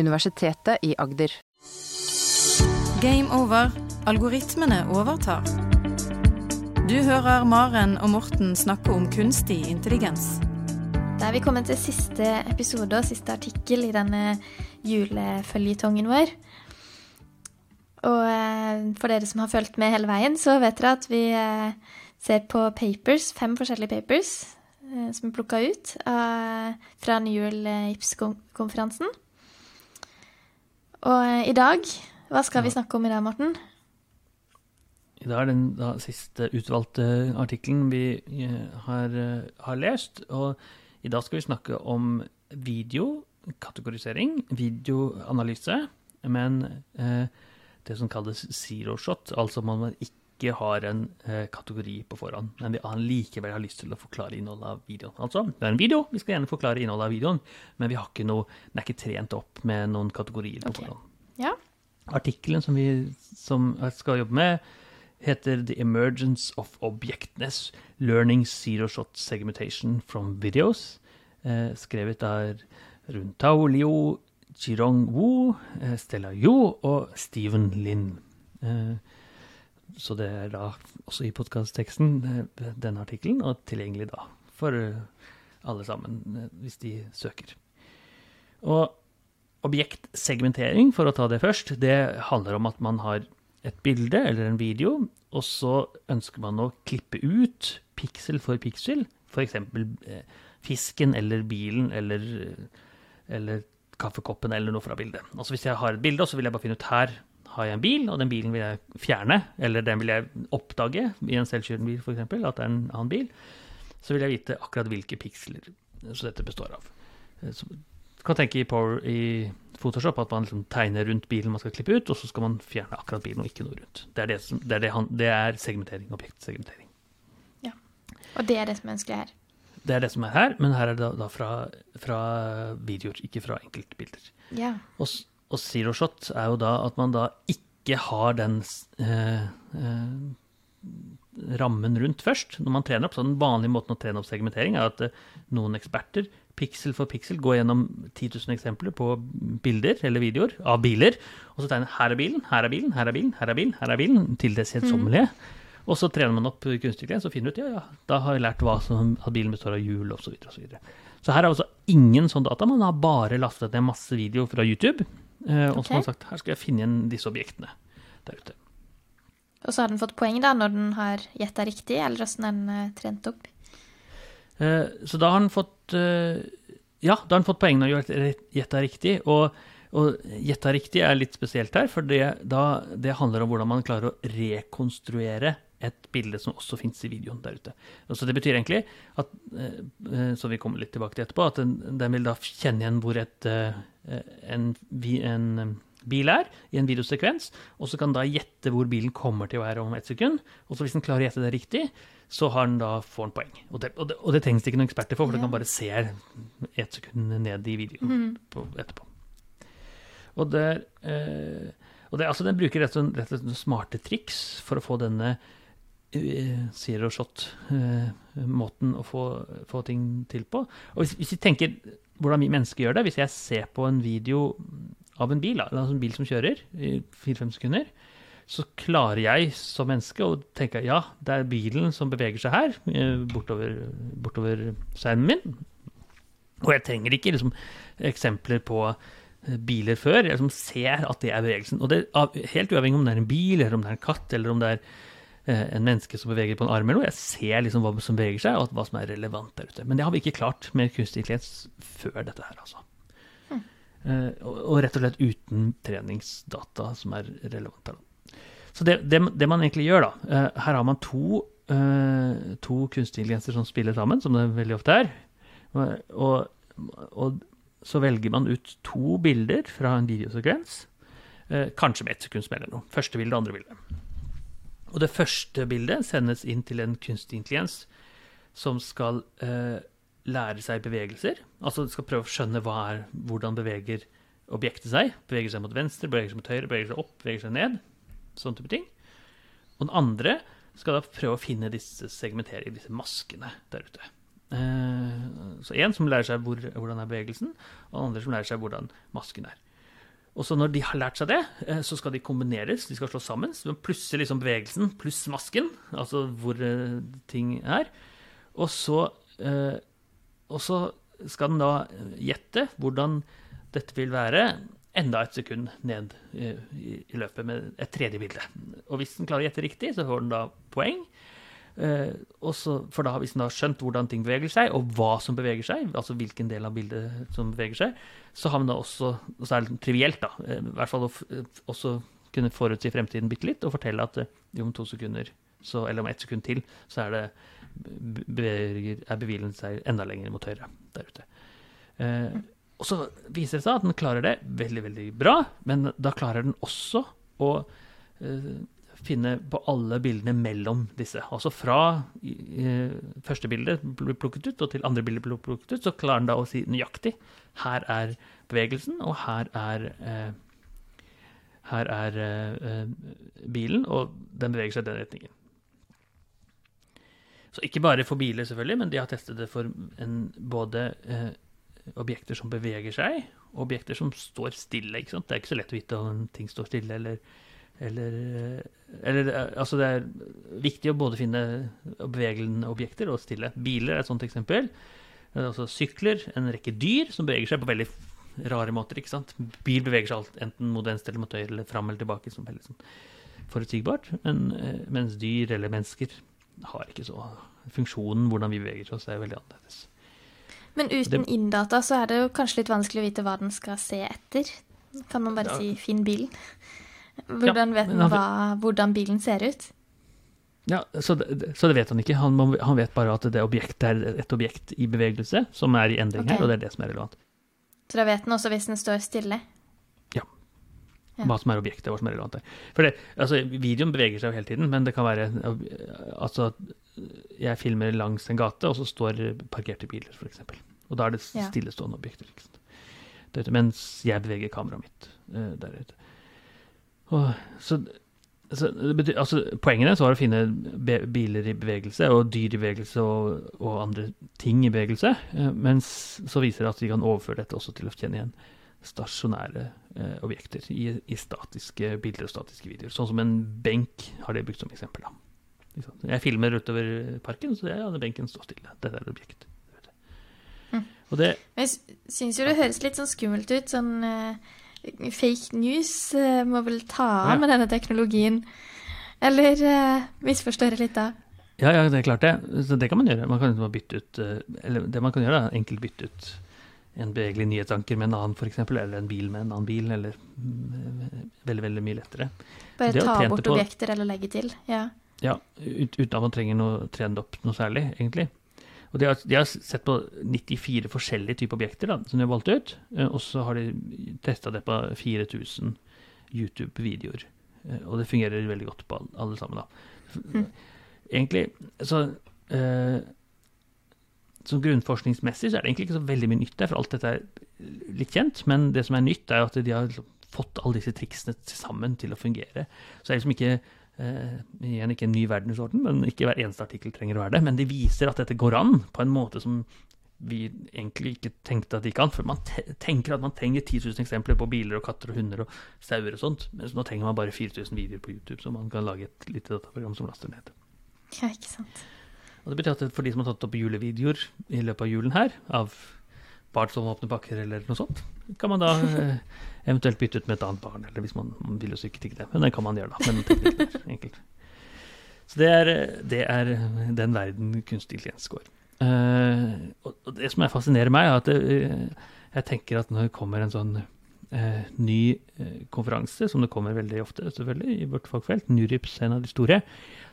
Universitetet i Agder. Game over. Algoritmene overtar. Du hører Maren og Morten snakke om kunstig intelligens. Da er vi kommet til siste episode og siste artikkel i denne juleføljetongen vår. Og eh, for dere som har fulgt med hele veien, så vet dere at vi eh, ser på papers, fem forskjellige papers eh, som er plukka ut fra Newell IPS-konferansen. Og i dag, hva skal vi snakke om i dag, Morten? I dag er den da, siste utvalgte artikkelen vi har, har lest. Og i dag skal vi snakke om videokategorisering, videoanalyse. Men eh, det som kalles zero shot, altså man ikke har en eh, kategori på forhånd, men vi likevel har lyst til å forklare innholdet av videoen. Altså, det er en video, vi skal gjerne forklare innholdet av videoen, men vi har ikke noe, den er ikke trent opp med noen kategorier på okay. forhånd. Ja. Artikkelen som vi som skal jobbe med, heter The Emergence of Objectness Learning Zero Shot Segmentation from Videos. Eh, skrevet av Runtao Liu Chirong Wu, eh, Stella Yu og Steven Lin. Eh, så det er da også i podkastteksten eh, denne artikkelen, og tilgjengelig da for alle sammen hvis de søker. Og objektsegmentering, for å ta det først, det handler om at man har et bilde eller en video, og så ønsker man å klippe ut piksel for piksel, f.eks. Eh, fisken eller bilen eller, eller kaffekoppen eller noe fra bildet. Altså Hvis jeg har et bilde, så vil jeg bare finne ut her har jeg en bil, og den bilen vil jeg fjerne, eller den vil jeg oppdage i en selvkjørende bil f.eks., at det er en annen bil, så vil jeg vite akkurat hvilke piksler så dette består av. Så du kan tenke i, Power, i Photoshop at man liksom tegner rundt bilen man skal klippe ut, og så skal man fjerne akkurat bilen og ikke noe rundt. Det er, det som, det er, det han, det er segmentering, objektsegmentering. Ja, og det er det som er ønskelig her. Det er det som er her, men her er det da, da fra, fra, videoer, ikke fra enkeltbilder. Ja. Og, og zero shot er jo da at man da ikke har den eh, eh, rammen rundt først når man trener opp. Så den vanlige måten å trene opp segmentering er at eh, noen eksperter piksel for piksel går gjennom 10 000 eksempler på bilder eller videoer av biler, og så tegner her er bilen, her er bilen, her er bilen, her er bilen, her er bilen, til det kjedsommelige. Mm. Og så trener man opp kunstig intelligens så finner du ut ja, ja, da har jeg lært hva som, at bilen består av hjul osv. Så, så, videre. så her er altså ingen sånn data. Man har bare lastet ned masse video fra YouTube. Eh, og som har sagt her skal jeg finne igjen disse objektene der ute. Og så har den fått poeng da, når den har gjetta riktig, eller hvordan den uh, trent opp? Eh, så da har den fått Ja, da har den fått poeng når den har gjetta riktig. Og og gjetta riktig er litt spesielt her, for det, da, det handler om hvordan man klarer å rekonstruere et bilde som også fins i videoen der ute. Og så Det betyr egentlig, at, eh, så vi kommer litt tilbake til etterpå, at den, den vil da kjenne igjen hvor et, eh, en, en, bil er i en videosekvens, og så kan da gjette hvor bilen kommer til å være om ett sekund. Og så hvis den klarer å gjette det riktig, så har den da får den poeng. Og det, og det, og det trengs det ikke noen eksperter for, for ja. den kan bare se ett sekund ned i videoen mm. på, etterpå. Og, der, eh, og det, altså, den bruker rett og slett smarte triks for å få denne uh, zero shot-måten uh, å få, få, ting til på. Og hvis, hvis vi tenker hvordan vi mennesker gjør det Hvis jeg ser på en video av en bil, altså en bil som kjører i fire-fem sekunder, så klarer jeg som menneske å tenke ja, det er bilen som beveger seg her, eh, bortover, bortover skjermen min. Og jeg trenger ikke liksom, eksempler på biler før. Jeg liksom ser at det er bevegelsen. Og det helt uavhengig om det er en bil, eller om det er en katt, eller om det er eh, en menneske som beveger på en arm eller noe. Jeg ser liksom hva som beveger seg, og hva som er relevant der ute. Men det har vi ikke klart med kunstig intelligens før dette her, altså. Mm. og, rett og slett uten treningsdata som er relevant. Så det, det, det, man egentlig gjør, da uh, Her har man to, to kunstig intelligenser som spiller sammen, som det veldig ofte er. Og, og så velger man ut to bilder fra en videosekvens, eh, kanskje med ett sekunds mellom. Første bilde, andre bilde. Og det første bildet sendes inn til en kunstig intelligens som skal eh, lære seg bevegelser. Altså skal prøve å skjønne er, hvordan beveger objektet seg. Beveger seg mot venstre, beveger seg mot høyre, beveger seg opp, beveger seg ned. Sånn type ting. Og den andre skal da prøve å finne disse segmenteringene, disse maskene der ute. Eh, så én som lærer seg hvor, hvordan er bevegelsen, og andre som lærer seg hvordan masken er. Og så når de har lært seg det, eh, så skal de kombineres, de skal slås sammen. Så plusser liksom bevegelsen pluss masken, altså hvor eh, ting er. Og så, eh, og så skal den da gjette hvordan dette vil være enda et sekund ned i, løpet med et tredje bilde. Og hvis den klarer å gjette riktig, så får den da poeng. Eh, også, for da, hvis vi har skjønt hvordan ting beveger seg, og hva som beveger seg, altså hvilken del av bildet som beveger seg, så har man da også Og så er det trivielt, da. Eh, I hvert fall å også kunne forutsi fremtiden bitte litt, og fortelle at eh, om to sekunder, så, eller om ett sekund til, så er det beveger, er bevilgningen seg enda lenger mot høyre der ute. Eh, og så viser det seg at den klarer det veldig, veldig bra, men da klarer den også å eh, finne på alle bildene mellom disse. Altså fra eh, første bilde blir plukket ut, og til andre bilde blir plukket ut, så klarer den da å si nøyaktig her er bevegelsen, og her er eh, her er eh, bilen, og den beveger seg i den retningen. Så ikke bare for biler, selvfølgelig, men de har testet det for en, både eh, objekter som beveger seg, og objekter som står stille. Det er ikke så lett å vite om ting står stille eller, eller, eller Altså, det er viktig å både finne bevegelige objekter og stille. Biler er et sånt eksempel. Altså sykler, en rekke dyr som beveger seg på veldig rare måter. ikke sant? Bil beveger seg alt, enten mot venstre eller mot høyre, eller fram eller tilbake. som veldig sånn forutsigbart. Men, eh, mens dyr eller mennesker har ikke så Funksjonen, hvordan vi beveger oss, er veldig annerledes. Men uten inndata så er det jo kanskje litt vanskelig å vite hva den skal se etter. Kan man bare ja. si 'finn bilen'? Hvordan vet han, hva, hvordan bilen ser ut? Ja, så det, så det vet han ikke. Han, han, vet bare at det objektet er et objekt i bevegelse, som er i endring okay. her, og det er det som er relevant. Så da vet han også hvis den står stille? Ja. Hva som er objektet, hva som er relevant. For det, altså, videoen beveger seg jo hele tiden, men det kan være Altså, jeg filmer langs en gate, og så står parkerte biler, f.eks. Og da er det stillestående objekter. ikke sant? Mens jeg beveger kameraet mitt uh, der ute. Så, så betyr, altså, poenget var å finne biler i bevegelse og dyr i bevegelse og, og andre ting i bevegelse, uh, mens så viser det at vi kan overføre dette også til å kjenne igjen stasjonære eh, objekter i, i, statiske bilder og statiske videoer. Sånn som en benk har det brukt som eksempel. Da. Jeg filmer utover parken, så jeg hadde benken står stille. Dette er et objekt. Mm. Det, jeg syns jo det høres litt sånn skummelt ut. Sånn uh, fake news uh, må vel ta av med denne teknologien. Eller uh, misforstår jeg litt da? Ja, ja, det er klart det. Så det kan man gjøre. Man kan bytte ut Eller det man kan gjøre, er enkelt bytte ut en bevegelig nyhetsanker med en annen, f.eks., eller en bil med en annen bil, eller mm, veldig, veldig mye lettere. Bare ta bort objekter eller legge til? Ja, ja ut, uten at man trenger å trene opp noe særlig, egentlig. Og de har, de har, sett på 94 forskjellige typer objekter da, som de har valgt ut, eh, og så har de testa det på 4000 YouTube-videoer. Eh, og det fungerer veldig godt på alle sammen, da. Mm. Egentlig så eh, så grunnforskningsmessig så er det egentlig ikke så veldig mye nytt der, for alt dette er litt kjent. Men det som er nytt, er at de har liksom fått alle disse triksene sammen til å fungere. Så det er liksom ikke eh, igjen ikke en ny verdensorden, men ikke hver eneste artikkel trenger å være det. Men de viser at dette går an på en måte som vi egentlig ikke tenkte at det gikk an. For man tenker at man trenger 10 000 eksempler på biler og katter og hunder og sauer og sånt. Mens nå trenger man bare 4000 videoer på YouTube, så man kan lage et lite dataprogram som laster ned. Ja, ikke sant. Og det betyr at for de som har tatt opp julevideoer i løpet av julen her, av barn som åpner pakker eller noe sånt, kan man da eh, eventuelt bytte ut med et annet barn. Eller hvis man, vil jo ikke det, men det kan man gjøre, da. Men teknisk enkelt. Så det er, det er, den verden kunstig intelligens går. Uh, og det som fascinerer meg, er at uh, jeg tenker at når det kommer en sånn uh, ny konferanse, som det kommer veldig ofte selvfølgelig i vårt fagfelt, NURIPS en av de store,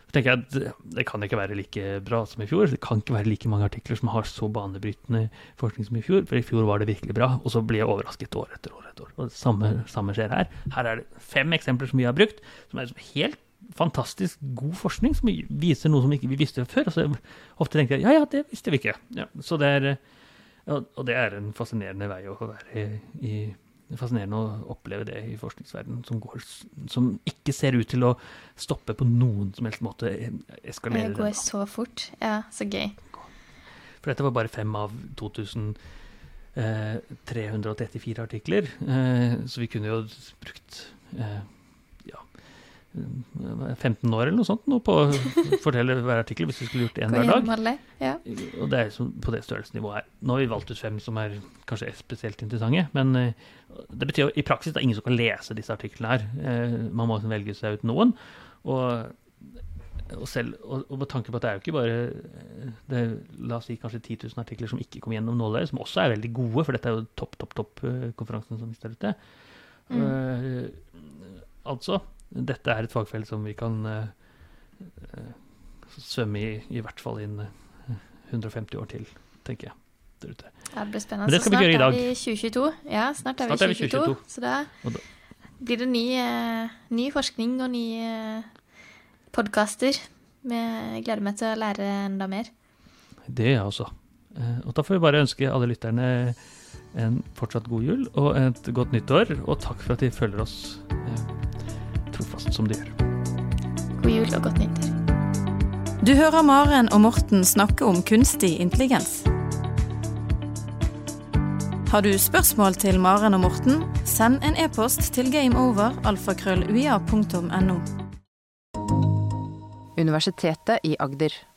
så tenker jeg at det kan ikke være like bra som i fjor. Det kan ikke være like mange artikler som har så banebrytende forskning som i fjor. For i fjor var det virkelig bra, og så blir jeg overrasket år etter år etter år. Og det samme, samme skjer her. Her er det fem eksempler som vi har brukt, som er helt fantastisk god forskning, som viser noe som ikke vi visste før. Og så ofte tenker jeg ja, ja, det visste vi ikke. Ja, så det er, og det er en fascinerende vei å være i er fascinerende å oppleve det i forskningsverdenen, som, som, ikke ser ut til å stoppe på noen som helst måte. Eskalere. Det går så fort. Ja, så gøy. For dette var bare fem av 2000 eh, 334 artikler, eh, så vi kunne jo brukt eh, 15 år eller noe sånt nå på å fortelle hver artikkel, hvis vi skulle gjort én hver dag. alle. Ja. Og det er som, på det størrelsesnivået her. Nå har vi valgt ut fem som er kanskje spesielt interessante, men eh, det betyr jo i praksis det er ingen som kan lese disse artiklene her. Eh, Man må velge seg ut noen. Og, og, selv, og, og med tanke på at det er jo ikke bare eh, det, la oss si kanskje 10 000 artikler som ikke kom gjennom nåløyet, som også er veldig gode, for dette er jo topp, topp, topp eh, konferansen som vi står ute. Mm. Uh, altså, dette er et fagfelt som vi kan eh, eh, svømme i i hvert fall inn eh, 150 år til, tenker jeg. Der ute. Ja, det blir spennende. Men det vi snart gjøre i dag. er vi 2022. Ja, snart er Snart er vi vi 2022. 2022. Så da blir det ny, eh, ny forskning og nye podkaster. Jeg gleder meg til å lære enda mer. Det gjør jeg også. Eh, Og da får vi bare ønske alle lytterne en fortsatt god jul og et godt nyttår. Og takk for at de følger oss eh, trofast som de gjør. God jul og godt nyttår. Du hører Maren og Morten snakke om kunstig intelligens. Har du spørsmål til Maren og Morten, send en e-post til gameover.alfakrølluia.no. Universitetet i Agder.